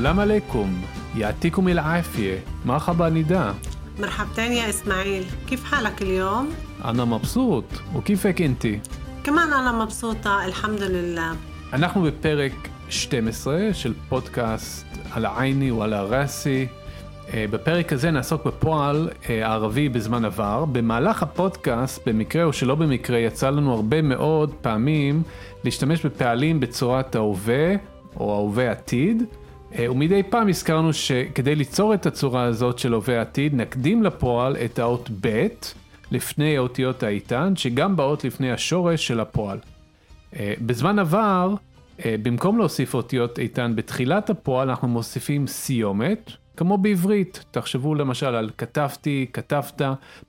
سلام عليكم يعطيكم العافية مرحبا نداء مرحبتين يا إسماعيل كيف حالك اليوم؟ أنا مبسوط وكيفك أنت؟ كمان أنا مبسوطة الحمد لله אנחנו בפרק 12 של פודקאסט על העייני ועל הראסי. אה, בפרק הזה נעסוק בפועל אה, הערבי בזמן עבר. במהלך הפודקאסט, במקרה או שלא במקרה, יצא לנו הרבה מאוד פעמים להשתמש בפעלים בצורת ההווה או ההווה עתיד. אה, ומדי פעם הזכרנו שכדי ליצור את הצורה הזאת של הווה עתיד, נקדים לפועל את האות ב' לפני האותיות האיתן, שגם באות לפני השורש של הפועל. אה, בזמן עבר, אה, במקום להוסיף אותיות איתן בתחילת הפועל, אנחנו מוסיפים סיומת, כמו בעברית. תחשבו למשל על כתבתי, כתבת,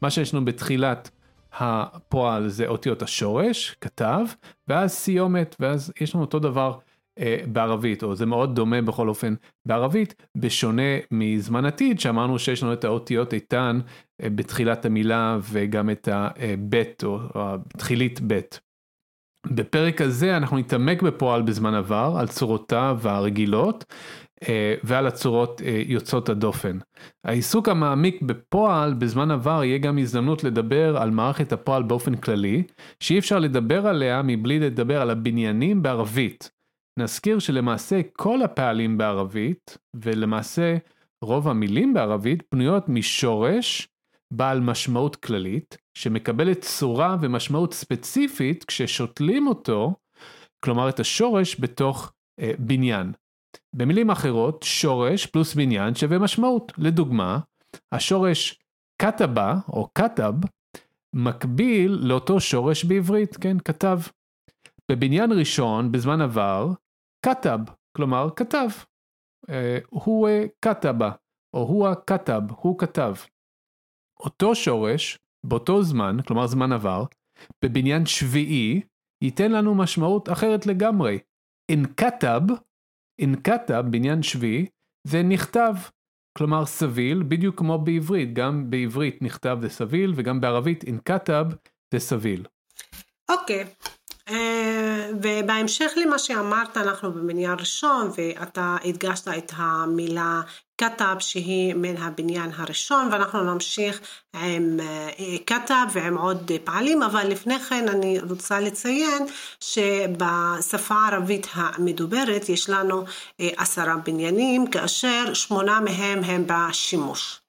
מה שיש לנו בתחילת הפועל זה אותיות השורש, כתב, ואז סיומת, ואז יש לנו אותו דבר. אה, בערבית, או זה מאוד דומה בכל אופן בערבית, בשונה מזמן עתיד, שאמרנו שיש לנו את האותיות איתן אה, בתחילת המילה וגם את הבית, או התחילית בית. בפרק הזה אנחנו נתעמק בפועל בזמן עבר, על צורותיו הרגילות אה, ועל הצורות יוצאות הדופן. העיסוק המעמיק בפועל בזמן עבר יהיה גם הזדמנות לדבר על מערכת הפועל באופן כללי, שאי אפשר לדבר עליה מבלי לדבר על הבניינים בערבית. נזכיר שלמעשה כל הפעלים בערבית, ולמעשה רוב המילים בערבית, בנויות משורש בעל משמעות כללית, שמקבלת צורה ומשמעות ספציפית כששותלים אותו, כלומר את השורש בתוך אה, בניין. במילים אחרות, שורש פלוס בניין שווה משמעות. לדוגמה, השורש כתבה או כתב מקביל לאותו שורש בעברית, כן, כתב. בבניין ראשון, בזמן עבר, כתב, כלומר כתב. אה, הוא כתבה, או הוא הכתב, הוא כתב. אותו שורש, באותו זמן, כלומר זמן עבר, בבניין שביעי, ייתן לנו משמעות אחרת לגמרי. אין כתב, אין כתב, בניין שביעי, זה נכתב. כלומר סביל, בדיוק כמו בעברית, גם בעברית נכתב זה סביל, וגם בערבית אין כתב זה סביל. אוקיי, okay. אה, ובהמשך למה שאמרת אנחנו בבניין ראשון ואתה הדגשת את המילה כתב שהיא מן הבניין הראשון ואנחנו נמשיך עם אה, כתב ועם עוד פעלים אבל לפני כן אני רוצה לציין שבשפה הערבית המדוברת יש לנו אה, עשרה בניינים כאשר שמונה מהם הם בשימוש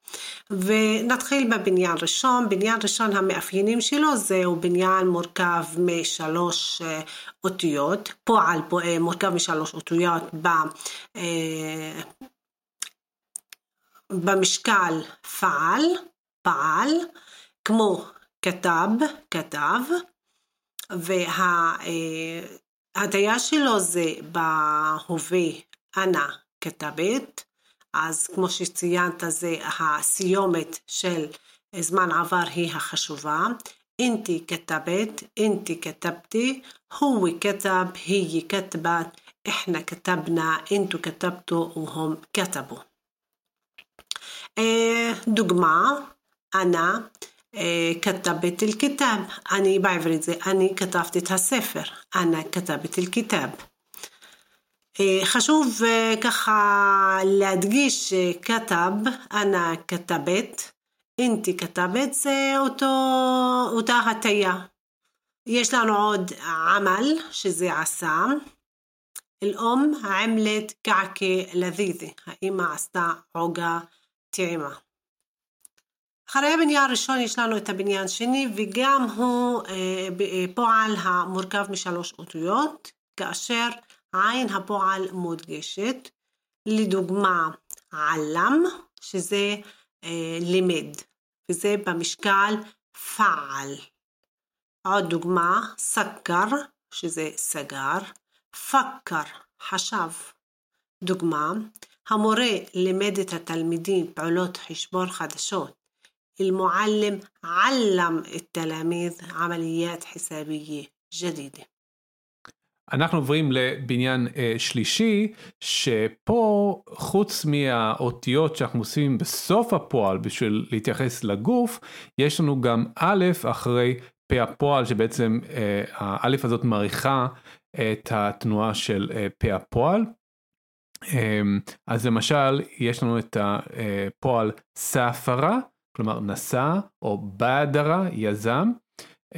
ונתחיל בבניין ראשון. בניין ראשון המאפיינים שלו זהו בניין מורכב משלוש אה, אותיות, פועל אה, מורכב משלוש אותיות ב, אה, במשקל פעל, פעל, כמו כתב, כתב, וההטיה שלו זה בהווה אנא כתבת, אז כמו שציינת זה הסיומת של זמן עבר היא החשובה. אינתי כתבת, אינתי כתבתי, הוא כתב, היא כתבת, إحنا كتبنا, انتو كتبتوا وهم كتبوا. דוגמה, أنا كتبت الكتاب. אני בעברית זה אני כתבתי את הספר. أنا كتبت الكتاب. חשוב ככה להדגיש שכתב, אנא כתבת, אינתי כתבת, זה אותו, אותה הטיה. יש לנו עוד עמל, שזה עשה. אל-אום עמלת קעקה לזיזי, האמא עשתה עוגה טעימה. אחרי הבניין הראשון יש לנו את הבניין שני וגם הוא אה, פועל המורכב משלוש אותיות, כאשר עין הפועל מודגשת, לדוגמה עלם, שזה אה, לימד, וזה במשקל פעל. עוד דוגמה, סכר, שזה סגר, פכר, חשב. דוגמה, המורה לימד את התלמידים פעולות חשבון חדשות. المعلم علم التلاميذ عمليات حسابية جديدة. אנחנו עוברים לבניין uh, שלישי, שפה חוץ מהאותיות שאנחנו עושים בסוף הפועל בשביל להתייחס לגוף, יש לנו גם א' אחרי פ' הפועל, שבעצם uh, האלף הזאת מעריכה את התנועה של uh, פ' הפועל. Um, אז למשל, יש לנו את הפועל ספרה, כלומר נסע, או בדרה, יזם. Um,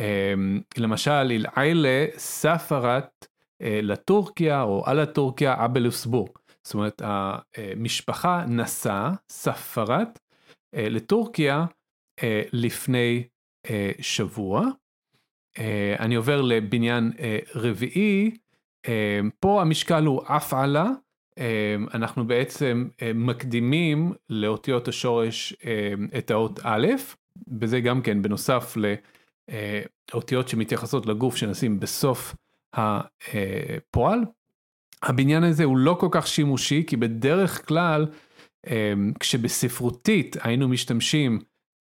למשל, אל-עילה ספרת אה, לטורקיה או על הטורקיה אבלוסבור. זאת אומרת המשפחה נסעה, ספרת, אה, לטורקיה אה, לפני שבוע. אני עובר לבניין רביעי, פה המשקל הוא הפעלה, אנחנו בעצם מקדימים לאותיות השורש את האות א', וזה גם כן בנוסף לאותיות שמתייחסות לגוף שנשים בסוף הפועל. הבניין הזה הוא לא כל כך שימושי, כי בדרך כלל אמ, כשבספרותית היינו משתמשים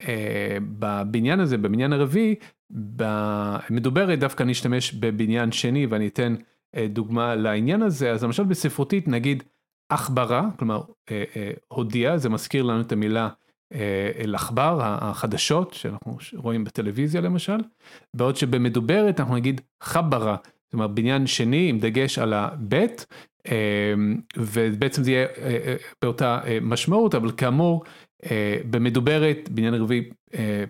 אה, בבניין הזה, בבניין הרביעי, במדוברת דווקא נשתמש בבניין שני ואני אתן אה, דוגמה לעניין הזה, אז למשל בספרותית נגיד עכברה, כלומר אה, הודיע, זה מזכיר לנו את המילה אל עכבר, החדשות שאנחנו רואים בטלוויזיה למשל, בעוד שבמדוברת אנחנו נגיד חברה, זאת אומרת בניין שני עם דגש על הבית, אמ, ובעצם זה יהיה אה, אה, באותה אה, משמעות, אבל כאמור במדוברת בניין רביעי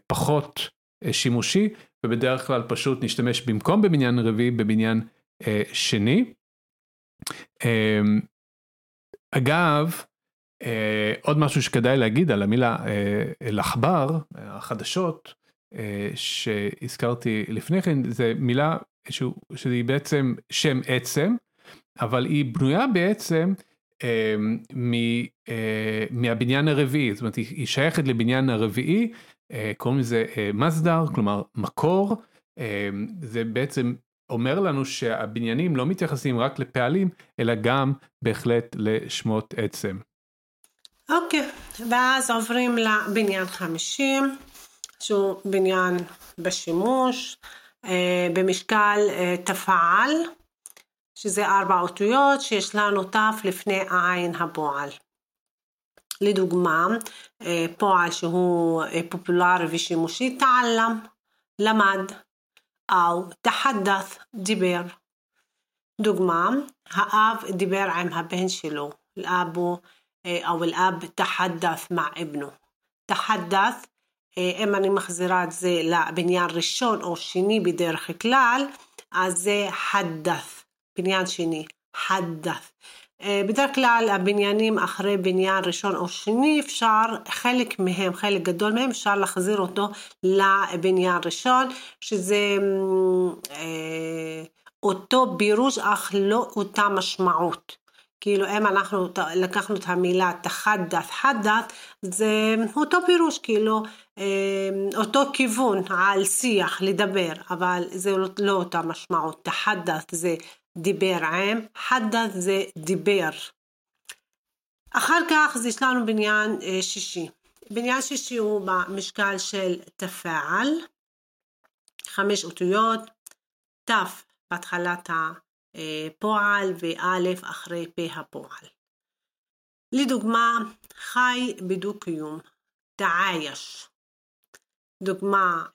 פחות שימושי, ובדרך כלל פשוט נשתמש במקום בבניין רביעי בבניין שני. אגב, עוד משהו שכדאי להגיד על המילה אל-עכבר, החדשות, שהזכרתי לפני כן, זה מילה שהיא בעצם שם עצם, אבל היא בנויה בעצם אה, מ, אה, מהבניין הרביעי, זאת אומרת היא שייכת לבניין הרביעי, אה, קוראים לזה אה, מסדר, כלומר מקור, אה, זה בעצם אומר לנו שהבניינים לא מתייחסים רק לפעלים, אלא גם בהחלט לשמות עצם. אוקיי, okay. ואז עוברים לבניין 50, שהוא בניין בשימוש. אה, במשקל אה, תפעל, שזה ארבע אותיות שיש לנו תף לפני עין הפועל. לדוגמה, אה, פועל שהוא פופולרי ושימושי, תעלם, למד, או תחדף, דיבר. דוגמה, האב דיבר עם הבן שלו, לאבו או אל-אב תחדף מע אבנו. תחדף אם אני מחזירה את זה לבניין ראשון או שני בדרך כלל, אז זה חדף, בניין שני, חדף. בדרך כלל הבניינים אחרי בניין ראשון או שני אפשר, חלק מהם, חלק גדול מהם אפשר להחזיר אותו לבניין ראשון, שזה אה, אותו בירוש אך לא אותה משמעות. כאילו אם אנחנו לקחנו את המילה תחדת חדת זה אותו פירוש כאילו אותו כיוון על שיח לדבר אבל זה לא אותה משמעות תחדת זה דיבר עם חדת זה דיבר אחר כך יש לנו בניין אה, שישי בניין שישי הוא במשקל של תפעל חמש אותיות תף בהתחלת ה... פועל ואלף אחרי פה הפועל. לדוגמה, חי בדו-קיום, תעייש. דוגמה,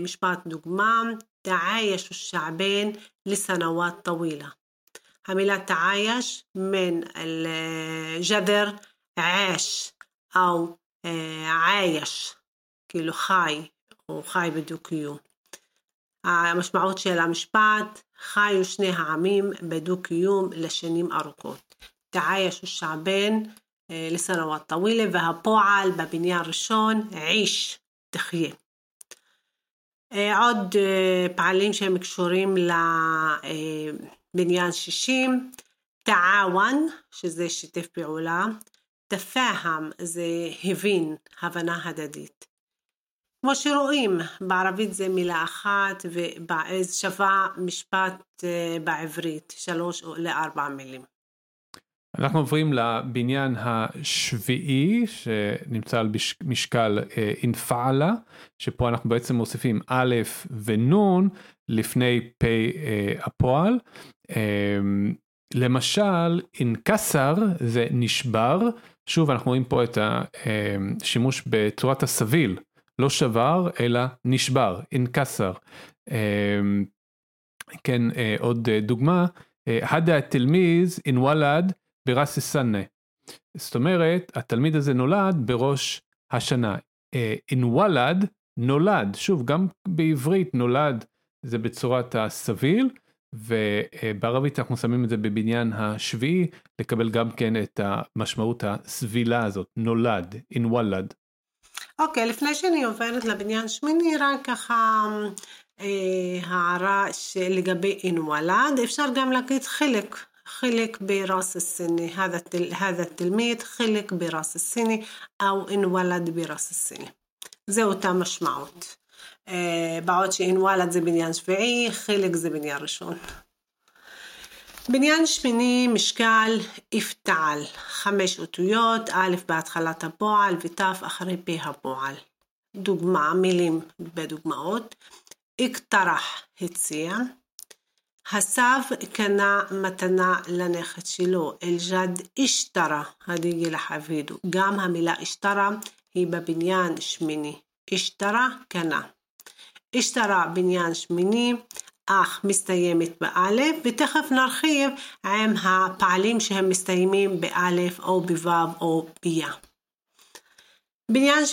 משפט דוגמה, تعايش الشعبين لسنوات طويلة המילה تعايش من الجذر عاش أو عايش כאילו חי, או חי בדו-קיום. המשמעות של המשפט, חיו שני העמים בדו-קיום לשנים ארוכות. תעייש שעבן לסנוואט טווילה והפועל בבניין ראשון עיש, תחיה. עוד פעלים שהם קשורים לבניין שישים, תעאוון, שזה שיתף פעולה, תפאהם זה הבין, הבנה הדדית. כמו שרואים, בערבית זה מילה אחת ושווה משפט אה, בעברית, שלוש לארבע מילים. אנחנו עוברים לבניין השביעי שנמצא על משקל אה, אינפעלה, שפה אנחנו בעצם מוסיפים א' ונ' לפני פ' אה, הפועל. למשל, אינקסר זה נשבר, שוב אנחנו רואים פה את השימוש בצורת הסביל. לא שבר אלא נשבר, אינקסר. אמ, כן, אה, עוד דוגמה, הדה התלמיז אינוולד בראס סנה. זאת אומרת, התלמיד הזה נולד בראש השנה. אינוולד נולד, שוב, גם בעברית נולד זה בצורת הסביל, ובערבית אנחנו שמים את זה בבניין השביעי, לקבל גם כן את המשמעות הסבילה הזאת, נולד, אינוולד. אוקיי, לפני שאני עוברת לבניין שמיני, רק ככה אה, הערה לגבי אינוולד, אפשר גם להגיד חלק, חלק בראס السنة هذا هذا التلميذ חלק בראס السنة أو انولد براس السنة זה אותה משמעות. אה, בעוד שאינוולד זה בניין שביעי, חלק זה בניין ראשון. בניין שמיני משקל איפתעל, חמש אותיות, א' בהתחלת הפועל ות' אחרי פ' הפועל. דוגמה, מילים בדוגמאות. אקטרח הציע. הסב קנה מתנה לנכד שלו, אל-ג'ד אשתרה, הדיגי לחבידו. גם המילה אשתרה היא בבניין שמיני. אשתרה קנה. אשתרה בניין שמיני, אך מסתיימת באלף, ותכף נרחיב עם הפעלים שהם מסתיימים באלף או בוו או ביה. בניין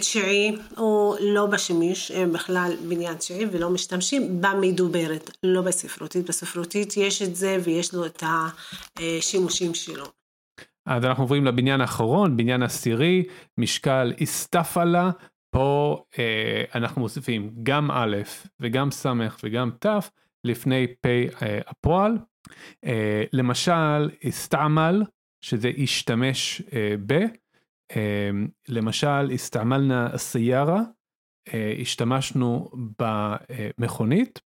תשיעי הוא לא בשימוש, בכלל בניין תשיעי ולא משתמשים במדוברת, לא בספרותית. בספרותית יש את זה ויש לו את השימושים שלו. אז אנחנו עוברים לבניין האחרון, בניין עשירי, משקל איסטפלה, פה אה, אנחנו מוסיפים גם א' וגם ס' וגם ת' לפני פ' אה, הפועל. אה, למשל, הסתעמל, שזה השתמש אה, ב. אה, למשל, הסתעמלנה סיירה, אה, השתמשנו במכונית.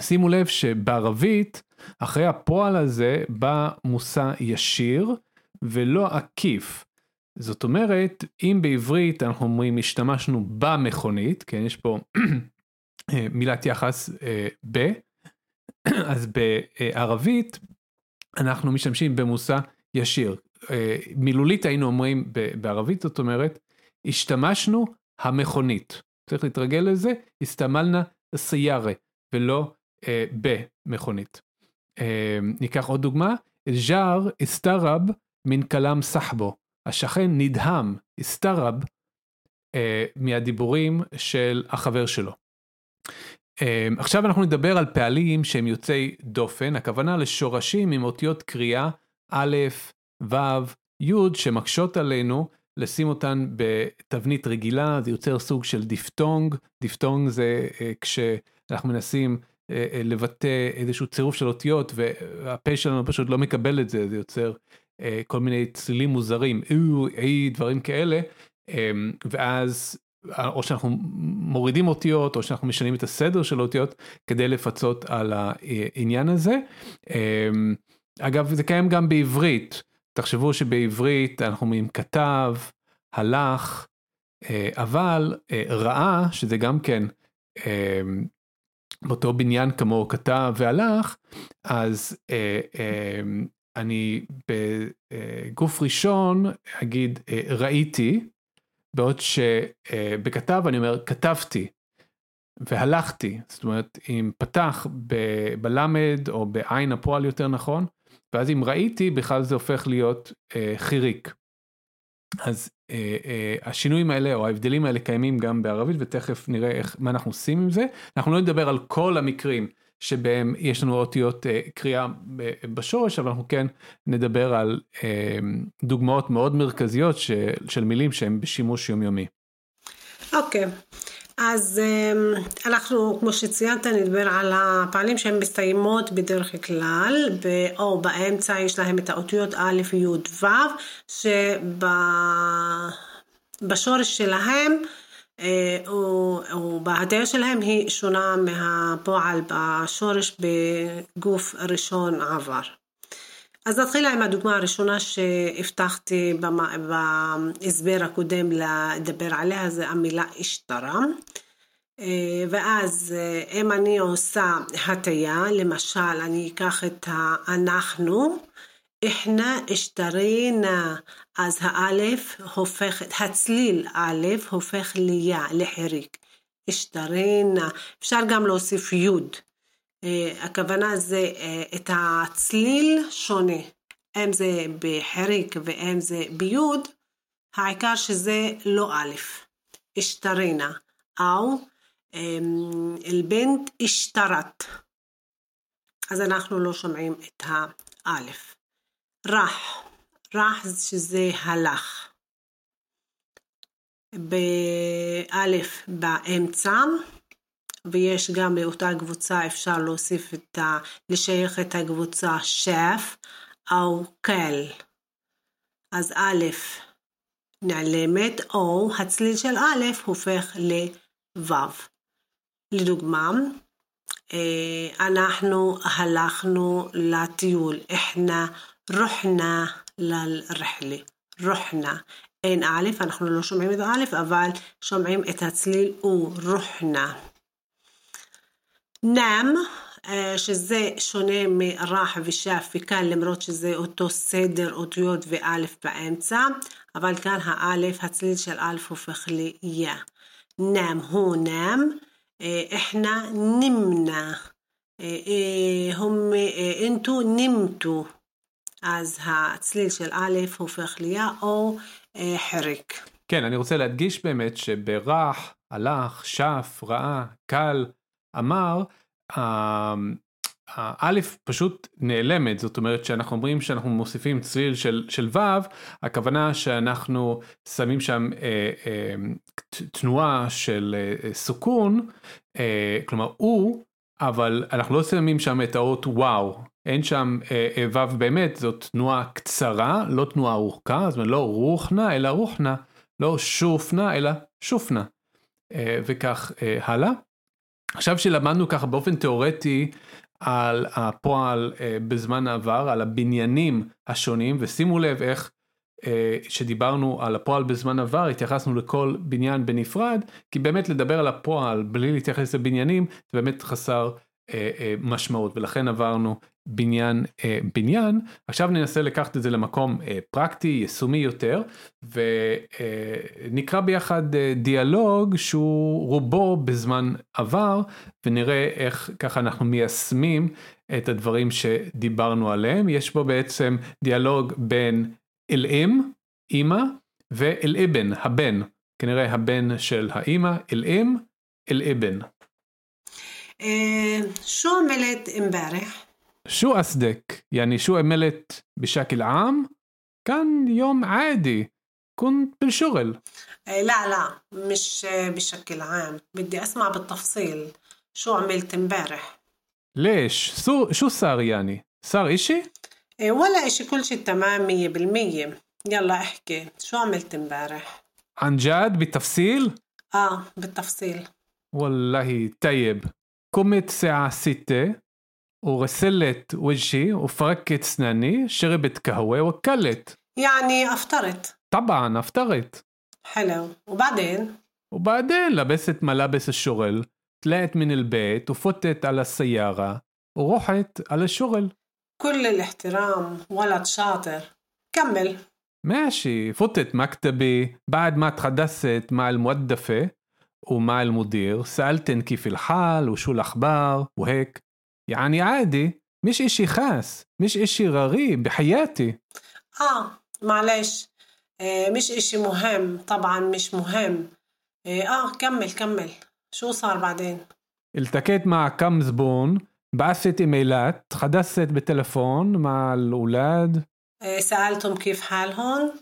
שימו לב שבערבית, אחרי הפועל הזה בא מושא ישיר ולא עקיף. זאת אומרת, אם בעברית אנחנו אומרים השתמשנו במכונית, כן, יש פה מילת יחס אה, ב, אז בערבית אנחנו משתמשים במושא ישיר. אה, מילולית היינו אומרים בערבית, זאת אומרת, השתמשנו המכונית. צריך להתרגל לזה, הסתמלנה סיירה ולא אה, במכונית. אה, ניקח עוד דוגמה, ג'אר הסתרב מן כלם סחבו. השכן נדהם, הסתרב, אה, מהדיבורים של החבר שלו. אה, עכשיו אנחנו נדבר על פעלים שהם יוצאי דופן, הכוונה לשורשים עם אותיות קריאה א', ו', י', שמקשות עלינו לשים אותן בתבנית רגילה, זה יוצר סוג של דיפטונג, דיפטונג זה אה, כשאנחנו מנסים אה, אה, לבטא איזשהו צירוף של אותיות והפה שלנו פשוט לא מקבל את זה, זה יוצר כל מיני צלילים מוזרים, אי, דברים כאלה, אמ, ואז או שאנחנו מורידים אותיות או שאנחנו משנים את הסדר של האותיות כדי לפצות על העניין הזה. אמ, אגב זה קיים גם בעברית, תחשבו שבעברית אנחנו אומרים כתב, הלך, אה, אבל אה, ראה שזה גם כן אמ, באותו בניין כמו כתב והלך, אז אני בגוף ראשון אגיד אה, ראיתי, בעוד שבכתב אני אומר כתבתי והלכתי, זאת אומרת אם פתח בלמד או בעין הפועל יותר נכון, ואז אם ראיתי בכלל זה הופך להיות אה, חיריק. אז אה, אה, השינויים האלה או ההבדלים האלה קיימים גם בערבית ותכף נראה איך, מה אנחנו עושים עם זה. אנחנו לא נדבר על כל המקרים שבהם יש לנו אותיות אה, קריאה בשורש, אבל אנחנו כן נדבר על אה, דוגמאות מאוד מרכזיות של, של מילים שהן בשימוש יומיומי. אוקיי, okay. אז אה, אנחנו, כמו שציינת, נדבר על הפעלים שהן מסתיימות בדרך כלל, או באמצע יש להם את האותיות א', י', ו', שבשורש שלהם אה, ובהטיה שלהם היא שונה מהפועל בשורש בגוף ראשון עבר. אז נתחיל עם הדוגמה הראשונה שהבטחתי בהסבר הקודם לדבר עליה, זה המילה השתרה. אה, ואז אה, אם אני עושה הטיה, למשל אני אקח את ה"אנחנו", איחנה השתרינה, אז האלף הופך, הצליל א' הופך ליה, לחיריק. השתרינה, אפשר גם להוסיף יוד. אה, הכוונה זה אה, את הצליל שונה, אם זה בחריק ואם זה ביוד, העיקר שזה לא א', אשתרינה, או אלבנט אמ, אשתרת. אז אנחנו לא שומעים את האלף. רח, רח שזה הלך. באלף באמצע. ויש גם באותה קבוצה אפשר להוסיף את ה... לשייך את הקבוצה שף או קל. אז א' נעלמת, או הצליל של א' הופך לו'. לדוגמה, אה, אנחנו הלכנו לטיול, אחנה רוחנה לרחלה, רוחנה. אין א', אנחנו לא שומעים את א', אבל שומעים את הצליל הוא רוחנה. נם, שזה שונה מרח ושף וכאן למרות שזה אותו סדר אותיות ואלף באמצע, אבל כאן האלף, הצליל של אלף הופך ליה. נם הוא נם, احنا نمنا هم انتو نمتوا אז הצליל של א' הופך ליה או חריק. כן, אני רוצה להדגיש באמת שברח, הלך, שף, ראה, קל, אמר, האלף פשוט נעלמת, זאת אומרת שאנחנו אומרים שאנחנו מוסיפים צליל של, של ו', הכוונה שאנחנו שמים שם אה, אה, תנועה של אה, סוכון, אה, כלומר הוא, אבל אנחנו לא שמים שם את האות וואו, אין שם אה, אה, ו' באמת, זאת תנועה קצרה, לא תנועה ארוכה, זאת אומרת לא רוחנה אלא רוחנה, לא שופנה אלא שופנה, אה, וכך אה, הלאה. עכשיו שלמדנו ככה באופן תיאורטי על הפועל אה, בזמן העבר, על הבניינים השונים, ושימו לב איך אה, על הפועל בזמן עבר התייחסנו לכל בניין בנפרד, כי באמת לדבר על הפועל בלי להתייחס לבניינים זה באמת חסר אה, אה, משמעות, ולכן עברנו בניין אה, בניין. עכשיו ננסה לקחת את זה למקום אה, פרקטי, יישומי יותר, ונקרא ביחד אה, דיאלוג שהוא רובו בזמן עבר, ונראה איך ככה אנחנו מיישמים את הדברים שדיברנו עליהם. יש בו בעצם דיאלוג בין אל-אם, אימא, ואל-אבן, הבן. כנראה הבן של האימא, אל-אם, אל-אבן. شو عملت امبارح؟ شو قصدك؟ يعني شو عملت بشكل عام؟ كان يوم عادي كنت بالشغل لا لا مش بشكل عام بدي أسمع بالتفصيل شو عملت امبارح ليش؟ سو شو صار يعني؟ صار إشي؟ ولا إشي كل شي تمام مية بالمية يلا احكي شو عملت امبارح؟ عن جد بالتفصيل؟ آه بالتفصيل والله طيب قمت الساعة ستة وغسلت وجهي وفركت اسناني شربت قهوة وكلت يعني أفطرت. طبعا أفطرت. حلو. وبعدين؟ وبعدين لبست ملابس الشغل طلعت من البيت وفتت على السيارة ورحت على الشغل. كل الاحترام ولد شاطر كمل. ماشي. فتت مكتبي. بعد ما تحدثت مع الموظفة ومع المدير سألتن كيف الحال وشو الأخبار وهيك. يعني عادي مش إشي خاص مش إشي غريب بحياتي. آه معلش. آه مش إشي مهم طبعا مش مهم. آه, آه كمل كمل. شو صار بعدين؟ التقيت مع كم زبون بعثت إيميلات تحدثت بالتلفون مع الأولاد. آه سألتهم كيف حالهم.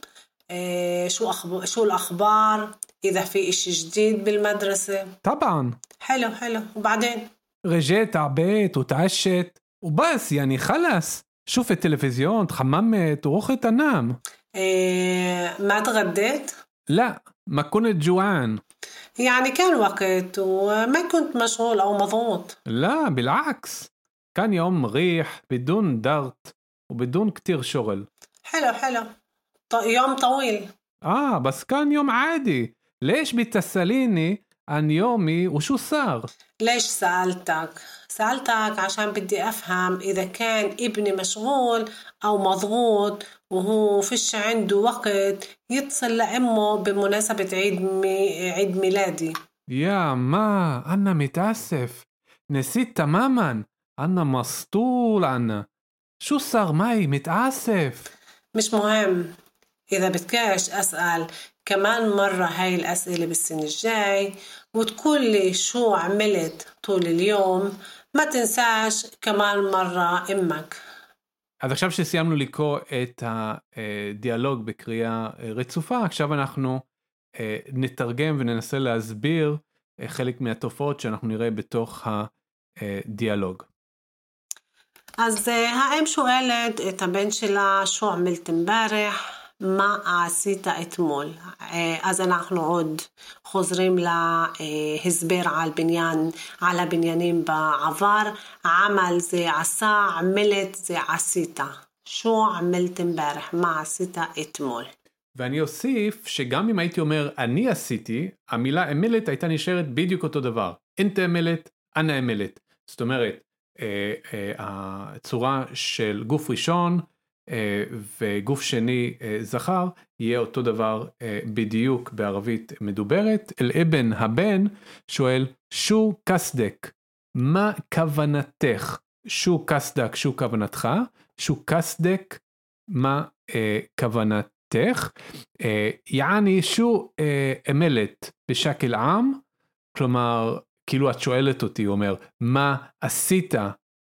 آه شو أخب... شو الأخبار؟ إذا في إشي جديد بالمدرسة؟ طبعا. حلو حلو. وبعدين؟ رجعت على بيت وتعشت وبس يعني خلص شوف التلفزيون تحممت ورحت انام إيه ما تغديت؟ لا ما كنت جوعان يعني كان وقت وما كنت مشغول أو مضغوط لا بالعكس كان يوم مريح بدون ضغط وبدون كتير شغل حلو حلو ط- يوم طويل آه بس كان يوم عادي ليش بتسأليني عن يومي وشو صار ليش سألتك؟ سألتك عشان بدي أفهم إذا كان ابني مشغول أو مضغوط وهو فيش عنده وقت يتصل لأمه بمناسبة عيد مي... عيد ميلادي. يا ما أنا متأسف. نسيت تماما. أنا مسطول أنا. شو صار معي؟ متأسف. مش مهم. إذا بدكاش أسأل كمان مرة هاي الأسئلة بالسنة الجاي وتقول لي شو عملت طول اليوم ما תנסאש כמאן מרה אמק. אז עכשיו שסיימנו לקרוא את הדיאלוג בקריאה רצופה, עכשיו אנחנו נתרגם וננסה להסביר חלק מהתופעות שאנחנו נראה בתוך הדיאלוג. אז האם שואלת את הבן שלה, שו עמלת אמברך? מה עשית אתמול? אז אנחנו עוד חוזרים להסבר על בניין, על הבניינים בעבר. עמל זה עשה, עמלת זה עשית. שו עמלת אמברך? מה עשית אתמול? ואני אוסיף שגם אם הייתי אומר אני עשיתי, המילה אמלת הייתה נשארת בדיוק אותו דבר. אינט אמלת, אנא אמלת. זאת אומרת, אה, אה, הצורה של גוף ראשון, וגוף שני זכר יהיה אותו דבר בדיוק בערבית מדוברת. אל אבן הבן שואל שו קסדק, מה כוונתך? שו קסדק, שו כוונתך? שו קסדק, מה אה, כוונתך? אה, יעני שו אה, אמלת בשקל עם, כלומר כאילו את שואלת אותי, הוא אומר, מה עשית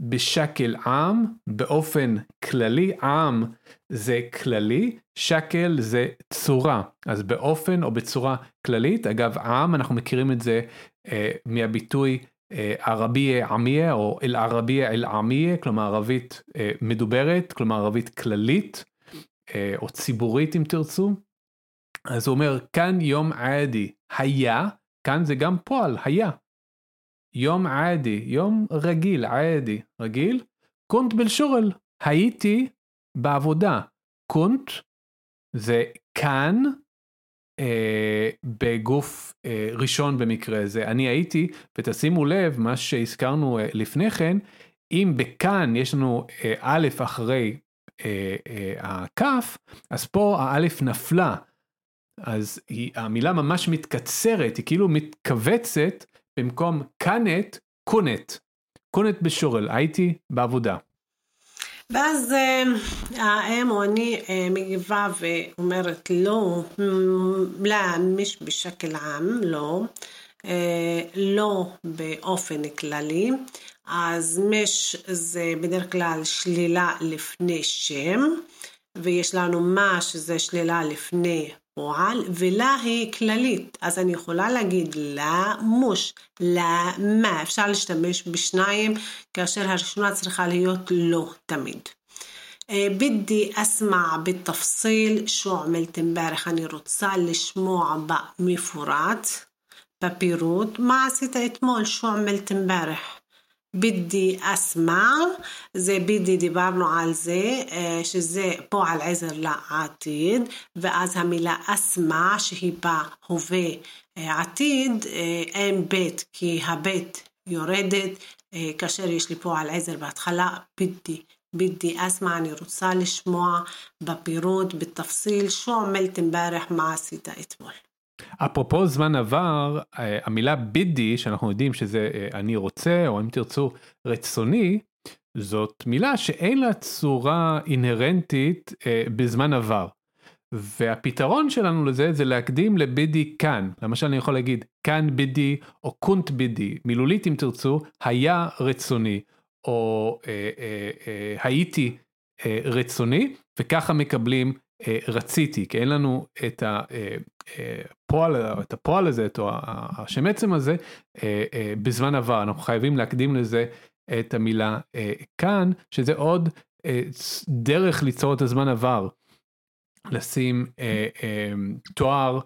בשקל עם באופן כללי, עם זה כללי, שקל זה צורה, אז באופן או בצורה כללית, אגב עם אנחנו מכירים את זה אה, מהביטוי אה, ערבייה עמיה או אל ערבייה אל עמיה, כלומר ערבית אה, מדוברת, כלומר ערבית כללית אה, או ציבורית אם תרצו. אז הוא אומר כאן יום עדי היה, כאן זה גם פועל, היה. יום עדי, יום רגיל, עדי, רגיל. קונט בלשורל, הייתי בעבודה. קונט זה כאן אה, בגוף אה, ראשון במקרה הזה. אני הייתי, ותשימו לב, מה שהזכרנו אה, לפני כן, אם בכאן יש לנו אה, א' אחרי אה, אה, הכף, אז פה האלף נפלה. אז היא, המילה ממש מתקצרת, היא כאילו מתכווצת במקום קאנט, קונט. קונט בשורל, הייתי בעבודה. ואז האם או אני מגיבה ואומרת לא, לא, מש בשקל עם, לא, לא באופן כללי, אז מש זה בדרך כלל שלילה לפני שם, ויש לנו מה שזה שלילה לפני על ולהה כללית, אז אני יכולה להגיד למוש, למה, אפשר להשתמש בשניים, כאשר הראשונה צריכה להיות לא תמיד. بدي אסמע בתפסיל شو عملت امبارح أنا רוצה לשמוע במפורט בפירוט מה עשית אתמול, שו עמלת אמבارح בידי أسمع זה בידי דיברנו על זה, אה, שזה פועל עזר לעתיד, ואז המילה אסמע שהיא בהווה אה, עתיד, אה, אין בית, כי הבית יורדת, כאשר יש לי פועל עזר בהתחלה, בידי, בידי أسمع אני רוצה לשמוע בפירוט, בתפסיל, شو عملت امبارح مع סיטה אתמול. אפרופו זמן עבר, המילה בידי, שאנחנו יודעים שזה אני רוצה, או אם תרצו רצוני, זאת מילה שאין לה צורה אינהרנטית בזמן עבר. והפתרון שלנו לזה זה להקדים לבידי כאן. למשל אני יכול להגיד כאן בידי או קונט בידי, מילולית אם תרצו, היה רצוני. או אה, אה, אה, הייתי אה, רצוני, וככה מקבלים אה, רציתי, כי אין לנו את הפועל, אה, את הפועל הזה, את השם עצם הזה, אה, אה, בזמן עבר, אנחנו חייבים להקדים לזה את המילה אה, כאן, שזה עוד דרך ליצור את הזמן עבר, לשים תואר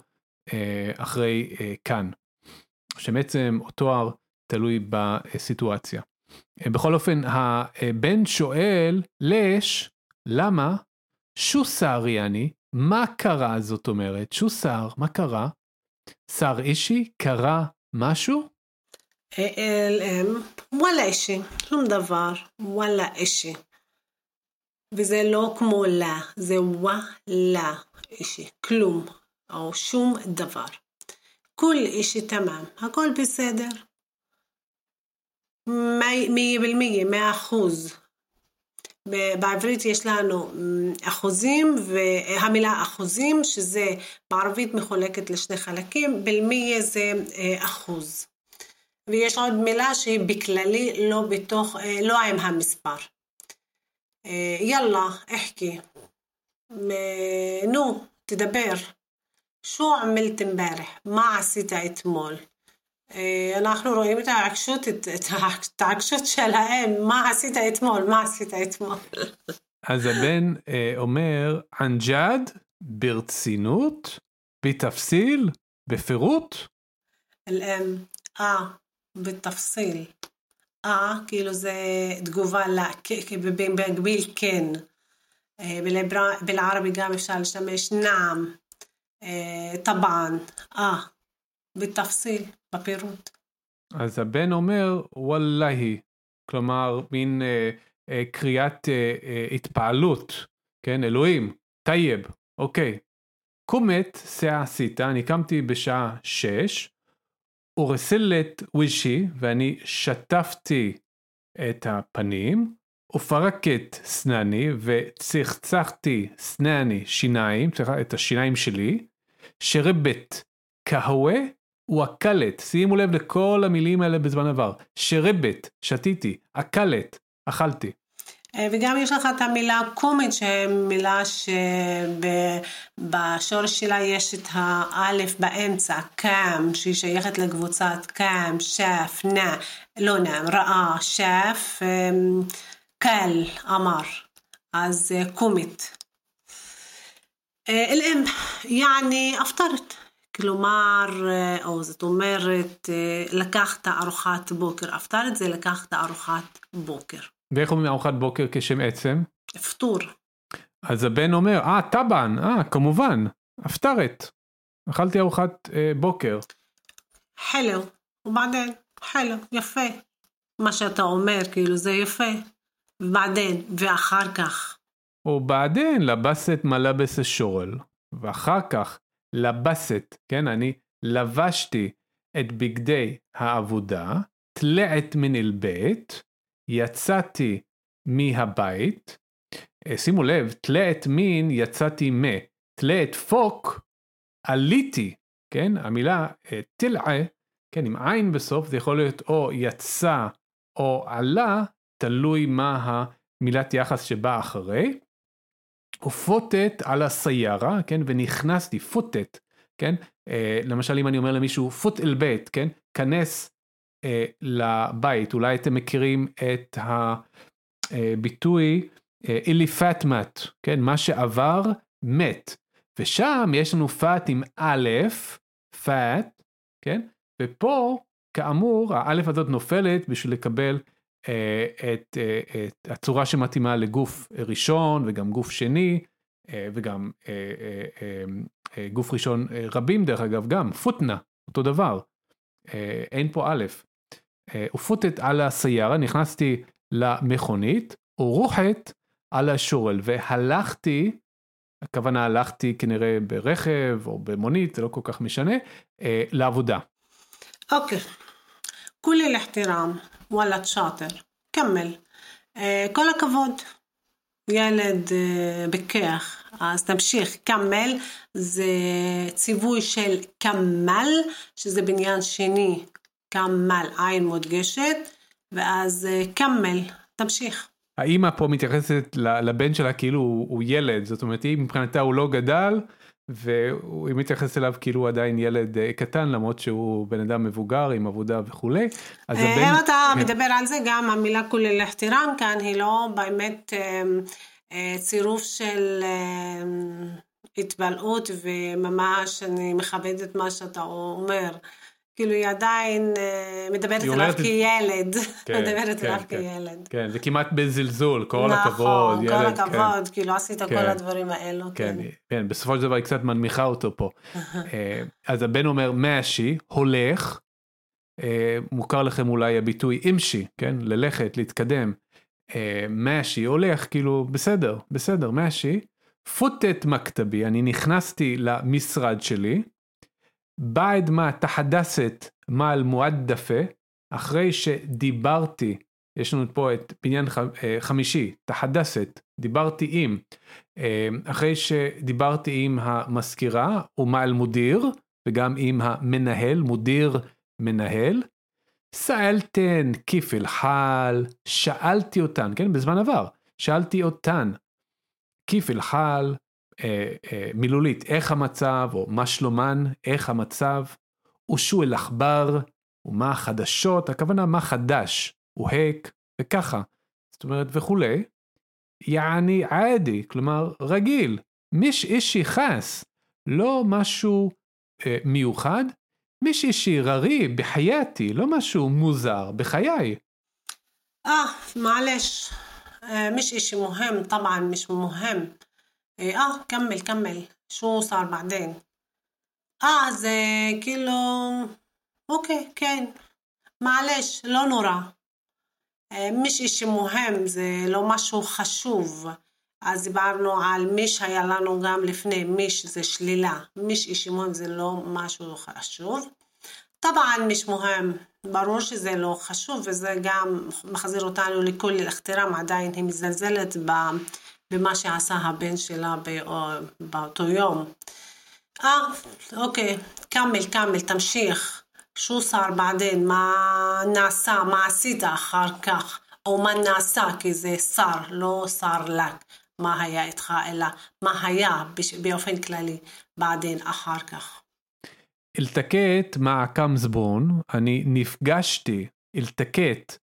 אחרי כאן. שבעצם אותו תואר תלוי בסיטואציה. בכל אופן, הבן שואל, לש, למה? שו סעריאני, מה קרה זאת אומרת? שו סער, מה קרה? סער אישי, קרה משהו? וואלה אישי, שום דבר, וואלה אישי. וזה לא כמו לה, זה וואלה אישי, כלום, או שום דבר. כל אישי תמם, הכל בסדר. מאה אחוז. בעברית יש לנו אמ, אחוזים והמילה אחוזים שזה בערבית מחולקת לשני חלקים, בלמיה זה אה, אחוז. ויש עוד מילה שהיא בכללי לא בתוך, אה, לא עם המספר. אה, יאללה, אחכי. נו, תדבר. שו عملت امبارح؟ מה עשית אתמול. אנחנו רואים את העקשות, את ההתעקשות שלהם, מה עשית אתמול, מה עשית אתמול. אז הבן אומר, אנג'אד, ברצינות, בתפסיל, בפירוט? الام אה, בתפסיל. אה, כאילו זה תגובה לה, במקביל כן. בלערבי גם אפשר להשתמש נעם, טבען, אה, בתפסיל. בפירוט. אז הבן אומר والله, כלומר מין אה, אה, קריאת אה, אה, התפעלות, כן, אלוהים, طيب, אוקיי. قمت עשית, אני קמתי בשעה שש, ורסלת ווישי, ואני שטפתי את הפנים, ופרקת סנני, וצחצחתי סנני שיניים, את השיניים שלי, שרבת קהווה הוא הקלט, שימו לב לכל המילים האלה בזמן עבר. שרבת, שתיתי, הקלט, אכלתי. אה, וגם יש לך את המילה קומית, מילה שבשורש שלה יש את האלף באמצע, קאם, שהיא שייכת לקבוצת קאם, שף, נע, לא נע, ראה, שף, אמ, קל, אמר. אז אה, קומית. الام يعني أفطرت כלומר, אה, או זאת אומרת, אה, לקחת ארוחת בוקר. אפטרת זה לקחת ארוחת בוקר. ואיך אומרים ארוחת בוקר כשם עצם? פטור. אז הבן אומר, אה, טבען, אה, כמובן, אפטרת. אכלתי ארוחת אה, בוקר. חלו, ובעדין, חלו, יפה. מה שאתה אומר, כאילו, זה יפה. ובעדין, ואחר כך. ובעדין לבסת מלבס השורל, ואחר כך לבסת, כן, אני לבשתי את בגדי העבודה, תלעת מן יצאתי מהבית, אה, שימו לב, תלעת מין יצאתי מ, תלעת פוק עליתי, כן, המילה אה, תלעה, כן, עם עין בסוף, זה יכול להיות או יצא או עלה, תלוי מה המילת יחס שבאה אחרי. ופוטט על הסיירה, כן, ונכנסתי, פוטט, כן, אה, למשל אם אני אומר למישהו פוט אל בית, כן, כנס אה, לבית, אולי אתם מכירים את הביטוי אה, אילי פאטמט, כן, מה שעבר מת, ושם יש לנו פאט עם א', פאט, כן, ופה כאמור האלף הזאת נופלת בשביל לקבל את, אה, את הצורה שמתאימה לגוף ראשון וגם גוף שני אה, וגם גוף ראשון רבים דרך אגב גם פוטנה אותו דבר אין פה א' ופוטת על הסיירה נכנסתי למכונית ורוחת על השורל והלכתי הכוונה הלכתי כנראה ברכב או במונית זה לא כל כך משנה לעבודה. אוקיי. כולי וואלה, את שاطר, כמל. אה, כל הכבוד. ילד אה, בכיח, אז תמשיך, כמל זה ציווי של כמל, שזה בניין שני, כמל, עין מודגשת, ואז אה, כמל, תמשיך. האימא פה מתייחסת לבן שלה כאילו הוא ילד, זאת אומרת היא מבחינתה הוא לא גדל, והוא מתייחס אליו כאילו הוא עדיין ילד אה, קטן למרות שהוא בן אדם מבוגר עם עבודה וכולי. אם אתה כן. מדבר על זה גם המילה כולל לחתירם כאן היא לא באמת אמ, אה, צירוף של התבלעות וממש אני מכבדת מה שאתה אומר. כאילו היא עדיין אה, מדברת אליו את- כילד, כן, מדברת כן, אליו כן. כילד. כן, זה כמעט בזלזול, כל הכבוד, נכון, כל ילד, כן. הכבוד, כאילו עשית כל כן. הדברים האלו, כן, כן. כן, בסופו של דבר היא קצת מנמיכה אותו פה. אה, אז הבן אומר מאשי, הולך, אה, מוכר לכם אולי הביטוי אימשי, כן, ללכת, להתקדם. מאשי, הולך, כאילו, בסדר, בסדר, מאשי. פוטט מכתבי, אני נכנסתי למשרד שלי, בעד מה תחדסת מעל מועדפה, אחרי שדיברתי, יש לנו פה את בניין אה, חמישי, תחדסת, דיברתי עם, אה, אחרי שדיברתי עם המזכירה ומעל מודיר, וגם עם המנהל, מודיר מנהל, סאלתן כיפל חל, שאלתי אותן, כן, בזמן עבר, שאלתי אותן, כיפל חל, מילולית, איך המצב, או מה שלומן, איך המצב, ושו אל עכבר, ומה החדשות, הכוונה מה חדש, והק, וככה, זאת אומרת וכולי, יעני עדי, כלומר רגיל, מיש אישי חס, לא משהו אה, מיוחד, מיש אישי ררי בחייתי, לא משהו מוזר בחיי. اه معلش آه مش اشي مهم طبعا مش مهم إيه آه كمل كمل شو صار بعدين اه אז كيلو اوكي كان معلش, לא نورا مش اشي مهم מוהם, זה לא משהו חשוב. אז דיברנו על מי שהיה לנו גם לפני, מי שזה שלילה. מי שאישי מוהם זה לא משהו חשוב. طبعا מי שמוהם ברור שזה לא חשוב וזה גם מחזיר אותנו לכל אחתירם עדיין היא מזלזלת ב... במה שעשה הבן שלה בא- באותו יום. אה, אוקיי, כמל, כמל, תמשיך. שו صار بعدين, מה נעשה, מה עשית אחר כך, או מה נעשה, כי זה שר, לא שר לק, מה היה איתך, אלא מה היה בש- באופן כללי, بعدين אחר כך. אלתקט מעקם זבון, אני נפגשתי, אלתקט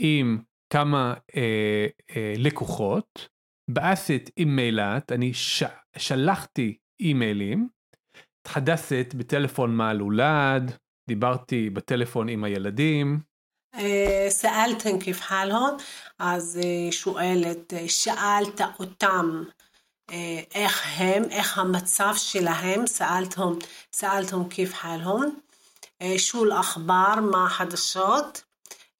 עם כמה אה, אה, לקוחות, באסית עם מילת, אני ש... שלחתי אימיילים, התחדסת בטלפון מהלולד, דיברתי בטלפון עם הילדים. אה, שאלתם כיף חלהון, אז אה, שואלת, אה, שאלת אותם איך הם, איך המצב שלהם, שאלתם סאלתם כיף שול עכבר, מה החדשות?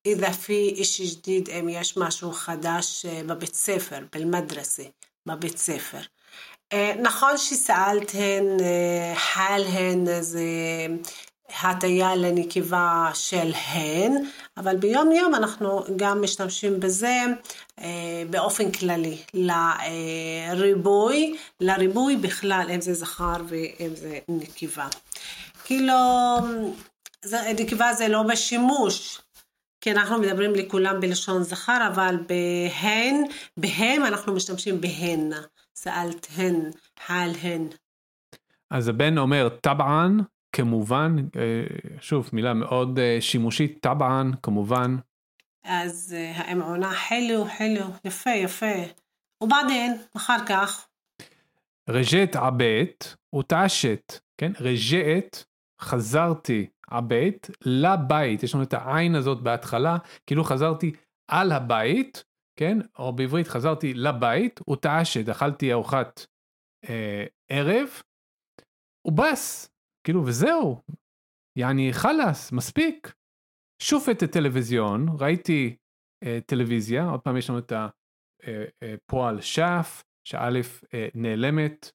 إذا في إشي جديد אם יש משהו חדש אה, בבית ספר, במדרסה, בבית ספר. אה, נכון שסאלתן אה, חלהן זה הטיה לנקבה של הן, אבל ביום יום אנחנו גם משתמשים בזה אה, באופן כללי, לריבוי, לריבוי בכלל, אם זה זכר ואם זה נקבה. כאילו, זה- נקבה זה לא בשימוש, כי אנחנו מדברים לכולם בלשון זכר, אבל בהן, בהם אנחנו משתמשים בהן, סאלתהן, חלהן. אז הבן אומר טבען, כמובן, אה, שוב, מילה מאוד אה, שימושית, טבען, כמובן, אז אה, האם עונה חלו, חלו, יפה, יפה. ובעדין, אחר כך, רג'ט עבט ותעשת, כן? רג'ט, חזרתי עבט לבית, יש לנו את העין הזאת בהתחלה, כאילו חזרתי על הבית, כן? או בעברית חזרתי לבית ותעשת, אכלתי ארוחת אה, ערב, ובס, כאילו וזהו, יעני חלאס, מספיק. שופט הטלוויזיון, ראיתי אה, טלוויזיה, עוד פעם יש לנו את הפועל שף, שא' אה, נעלמת,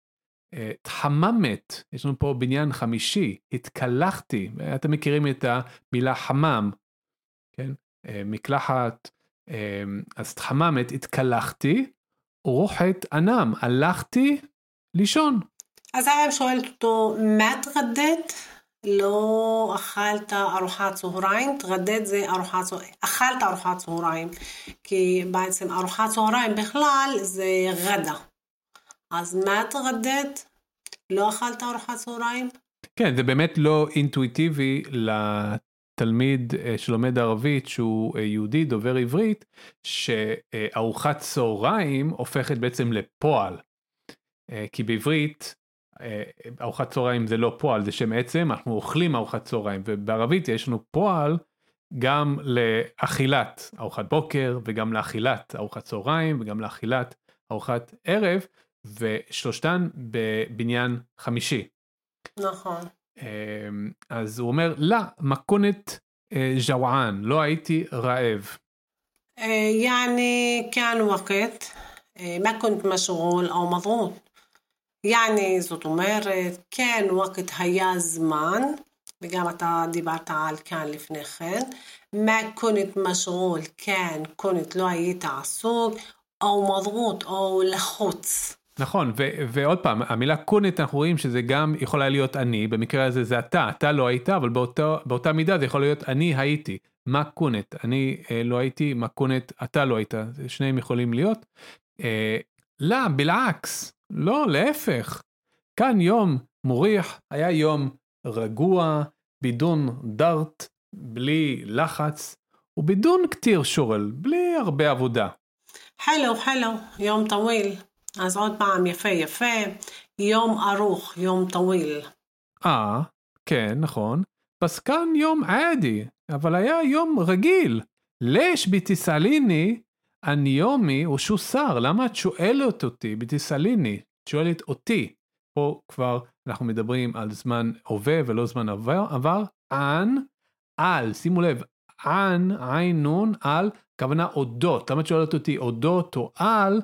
אה, תחממת, יש לנו פה בניין חמישי, התקלחתי, אתם מכירים את המילה חמם, כן? אה, מקלחת, אה, אז תחממת, התקלחתי, רוחת אנם, הלכתי לישון. אז האם שואלת אותו, מה תרדת? לא אכלת ארוחת צהריים, תרדת זה ארוחת צהריים, אכלת ארוחת צהריים, כי בעצם ארוחת צהריים בכלל זה גדה. אז מה תרדת? לא אכלת ארוחת צהריים? כן, זה באמת לא אינטואיטיבי לתלמיד אה, שלומד ערבית שהוא אה, יהודי דובר עברית, שארוחת צהריים הופכת בעצם לפועל. אה, כי בעברית ארוחת צהריים זה לא פועל, זה שם עצם, אנחנו אוכלים ארוחת צהריים, ובערבית יש לנו פועל גם לאכילת ארוחת בוקר, וגם לאכילת ארוחת צהריים, וגם לאכילת ארוחת ערב, ושלושתן בבניין חמישי. נכון. אמ, אז הוא אומר, לא, מכונת ג'וואן, לא הייתי רעב. يعني كان وقت ما كنت مشغول أو مضغوط يعني זאת אומרת, כן, ווקט היה זמן, וגם אתה דיברת על כאן לפני כן, מה קונת משעול, כן, קונת לא היית עסוק, או מדרות, או לחוץ. נכון, ו- ועוד פעם, המילה קונט אנחנו רואים שזה גם יכול היה להיות אני, במקרה הזה זה אתה, אתה לא היית, אבל באותו, באותה מידה זה יכול להיות אני הייתי. מה קונט, אני אה, לא הייתי, מה קונט, אתה לא היית, שניהם יכולים להיות. אה, לא, בלעקס, לא, להפך. כאן יום מוריח, היה יום רגוע, בידון דארט, בלי לחץ, وبدون كتير شغل, בלי הרבה עבודה. حلو, حلو, يوم طويل. אז עוד פעם, יפה יפה, יום ארוך, يوم طويل. אה, כן, נכון. كان يوم عادي, אבל היה יום רגיל. ليش بتسأليني, הניומי הוא שוסר, למה את שואלת אותי بتسأليني? את שואלת אותי. פה כבר אנחנו מדברים על זמן הווה ולא זמן עבר, עבר. אנ, על, שימו לב, אנ, עין נון, על, כוונה אודות. למה את שואלת אותי אודות או על?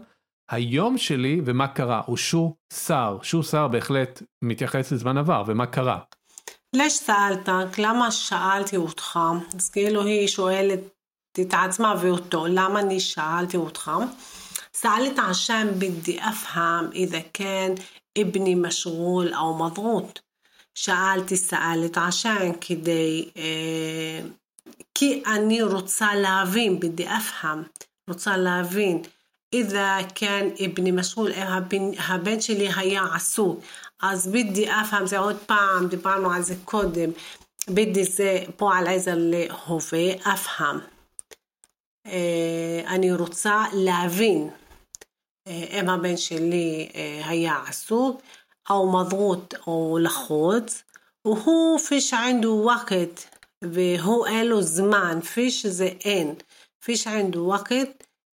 היום שלי ומה קרה, הוא שו שר, שו שר בהחלט מתייחס לזמן עבר, ומה קרה. לש שאלת, למה שאלתי אותך? אז כאילו היא שואלת את עצמה ואותו, למה אני שאלתי אותך? سألت عشان بدي أفهم إذا كان ابني مشغول أو مضغوط שאלתי, سألت عشان כדי, אה, כי אני רוצה להבין, بدي أفهم, רוצה להבין. إذا كان ابني مشغول הבן, הבן שלי היה עסוק, אז בדי אפהם זה עוד פעם, דיברנו על זה קודם, בדי זה פועל עזר להווה, אפהם. אני רוצה להבין אם הבן שלי היה עסוק, או מדרות או לחוץ, והוא פיש ענדו ווקט, והוא אין לו זמן, פיש זה אין, פיש ענדו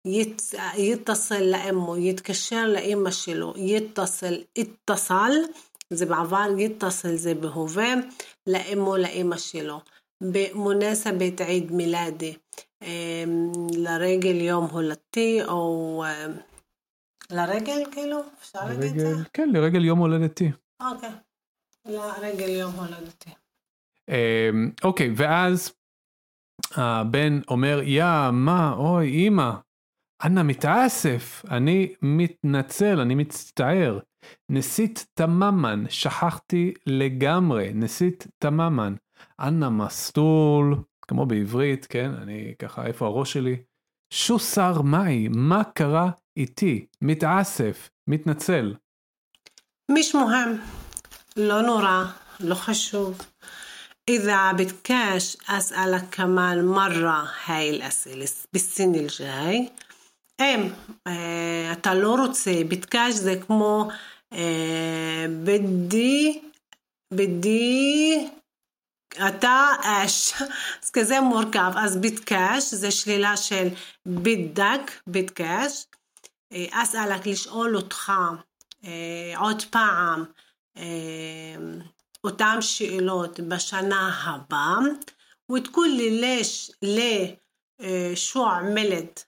ווקט, يتصل لأمه يتكشر لإمه שלו يتصل اتصل זה בעבר يتصل זה בהווה לאמו לאמא שלו במונסבת עיד מילאדי לרגל יום הולדתי או לרגל כאילו אפשר להגיד את זה? כן לרגל יום הולדתי. אוקיי לרגל יום הולדתי. אוקיי ואז הבן אומר יא מה אוי אמא אנא מתאסף, אני מתנצל, אני מצטער. נסית תממן, שכחתי לגמרי, נסית תממן. אנא מסטול, כמו בעברית, כן, אני ככה, איפה הראש שלי? שוסר מאי, מה קרה איתי? מתאסף, מתנצל. مش مهم לא נורא, לא חשוב. إذا بدكاش أسألك كمان مرة هاي الأسئلة بالسنة الجاي אם אתה לא רוצה, בדקש זה כמו בדי, בדי, אתה אש, אז כזה מורכב, אז בדקש זה שלילה של בדק, בדקש, אסאלק לשאול אותך עוד פעם אותן שאלות בשנה הבאה, ותקול לי לש, לשו עמלת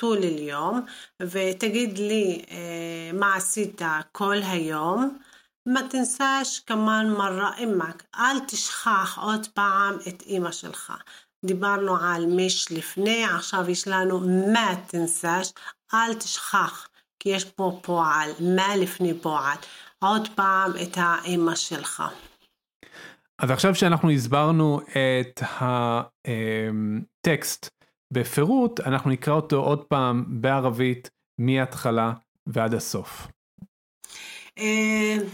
طول اليوم ותגיד לי מה עשית כל היום. ما תנסש כמן מרה אמק, אל תשכח עוד פעם את אימא שלך. דיברנו על מש לפני, עכשיו יש לנו מה תנסש, אל תשכח, כי יש פה פועל, מה לפני פועל, עוד פעם את האימא שלך. אז עכשיו שאנחנו הסברנו את הטקסט בפירוט, אנחנו נקרא אותו עוד פעם בערבית מההתחלה ועד הסוף.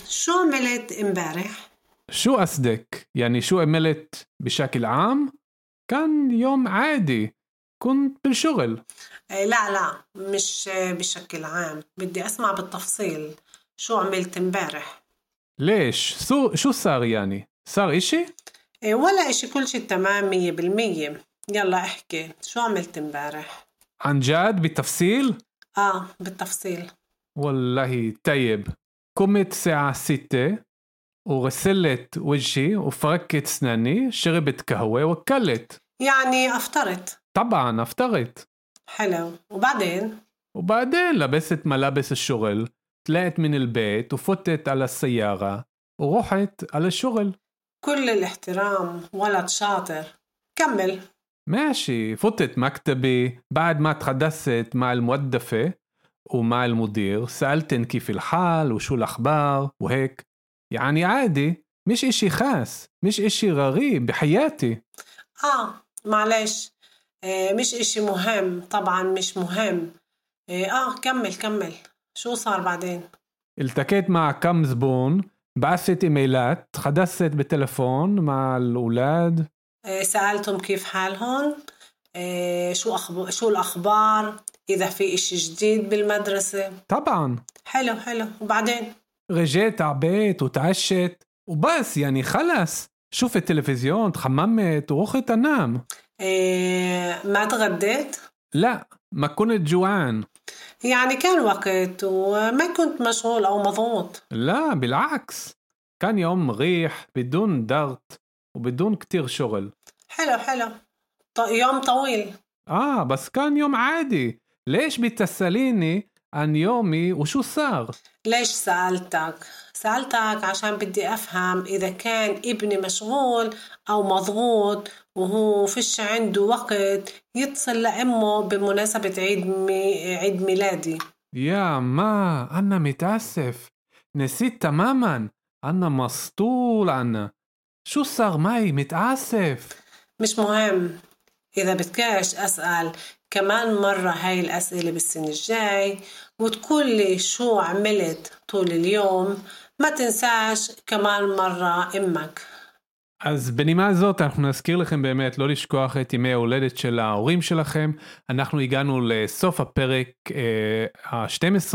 شو عملت امبارح؟ شو قصدك؟ يعني شو عملت بشكل عام؟ كان يوم عادي كنت بالشغل لا لا مش بشكل عام بدي أسمع بالتفصيل شو عملت امبارح؟ ليش سو شو صار يعني صار اشي إيه، ولا إشي كل شي تمام مية بالمية يلا احكي شو عملت امبارح؟ عن جد؟ بتفصيل آه بالتفصيل. والله طيب. قمت الساعة ستة وغسلت وجهي وفركت اسناني شربت قهوة وكلت. يعني أفطرت؟ طبعا أفطرت. حلو. وبعدين؟ وبعدين لبست ملابس الشغل. طلعت من البيت وفتت على السيارة ورحت على الشغل. كل الاحترام ولد شاطر. كمل. ماشي فتت مكتبي بعد ما تحدثت مع الموظفة ومع المدير سألتن كيف الحال وشو الأخبار وهيك. يعني عادي مش إشي خاص مش إشي غريب بحياتي. آه معلش. آه مش إشي مهم طبعا مش مهم. آه, آه كمل كمل. شو صار بعدين؟ التقيت مع كم زبون بعثت إيميلات تحدثت بالتلفون مع الأولاد. آه سألتم كيف حالهم آه شو أخب... شو الأخبار إذا في إشي جديد بالمدرسة. طبعا. حلو حلو. وبعدين؟ رجعت على بيت وتعشت وبس يعني خلص. شفت تلفزيون تحممت ورحت انام آه ما تغديت؟ لا ما كنت جوعان. يعني كان وقت وما كنت مشغول أو مضغوط. لا بالعكس. كان يوم مريح بدون ضغط. وبدون كتير شغل. حلو حلو. ط... يوم طويل. آه بس كان يوم عادي. ليش بتسأليني عن يومي وشو صار؟ ليش سألتك؟ سألتك عشان بدي أفهم إذا كان ابني مشغول أو مضغوط وهو فيش عنده وقت يتصل لأمه بمناسبة عيد مي... عيد ميلادي. يا ما أنا متأسف. نسيت تماما. أنا مسطول أنا شو صار معي متعاسف مش مهم إذا بتكاش أسأل كمان مرة هاي الأسئلة بالسنة الجاي وتقول لي شو عملت طول اليوم ما تنساش كمان مرة أمك אז בנימה הזאת אנחנו נזכיר לכם באמת לא לשכוח את ימי ההולדת של ההורים שלכם. אנחנו הגענו לסוף הפרק ה-12,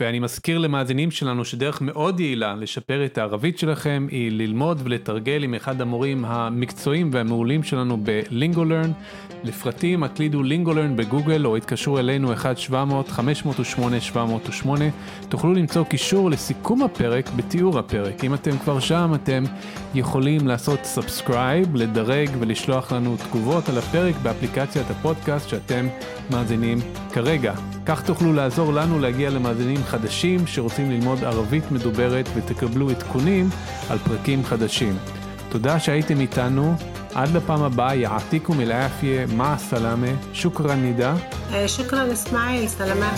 ואני מזכיר למאזינים שלנו שדרך מאוד יעילה לשפר את הערבית שלכם היא ללמוד ולתרגל עם אחד המורים המקצועיים והמעולים שלנו בלינגולרן. לפרטים הקלידו לינגולרן בגוגל או התקשרו אלינו 1-700-508-708. תוכלו למצוא קישור לסיכום הפרק בתיאור הפרק. אם אתם כבר שם אתם יכולים לעשות subscribe, לדרג ולשלוח לנו תגובות על הפרק באפליקציית הפודקאסט שאתם מאזינים כרגע. כך תוכלו לעזור לנו להגיע למאזינים חדשים שרוצים ללמוד ערבית מדוברת ותקבלו עדכונים על פרקים חדשים. תודה שהייתם איתנו, עד לפעם הבאה, يعطيكم العافية، مع السلامة, שוכרן נידה. שוכרן אסמאעיל, סלאמה.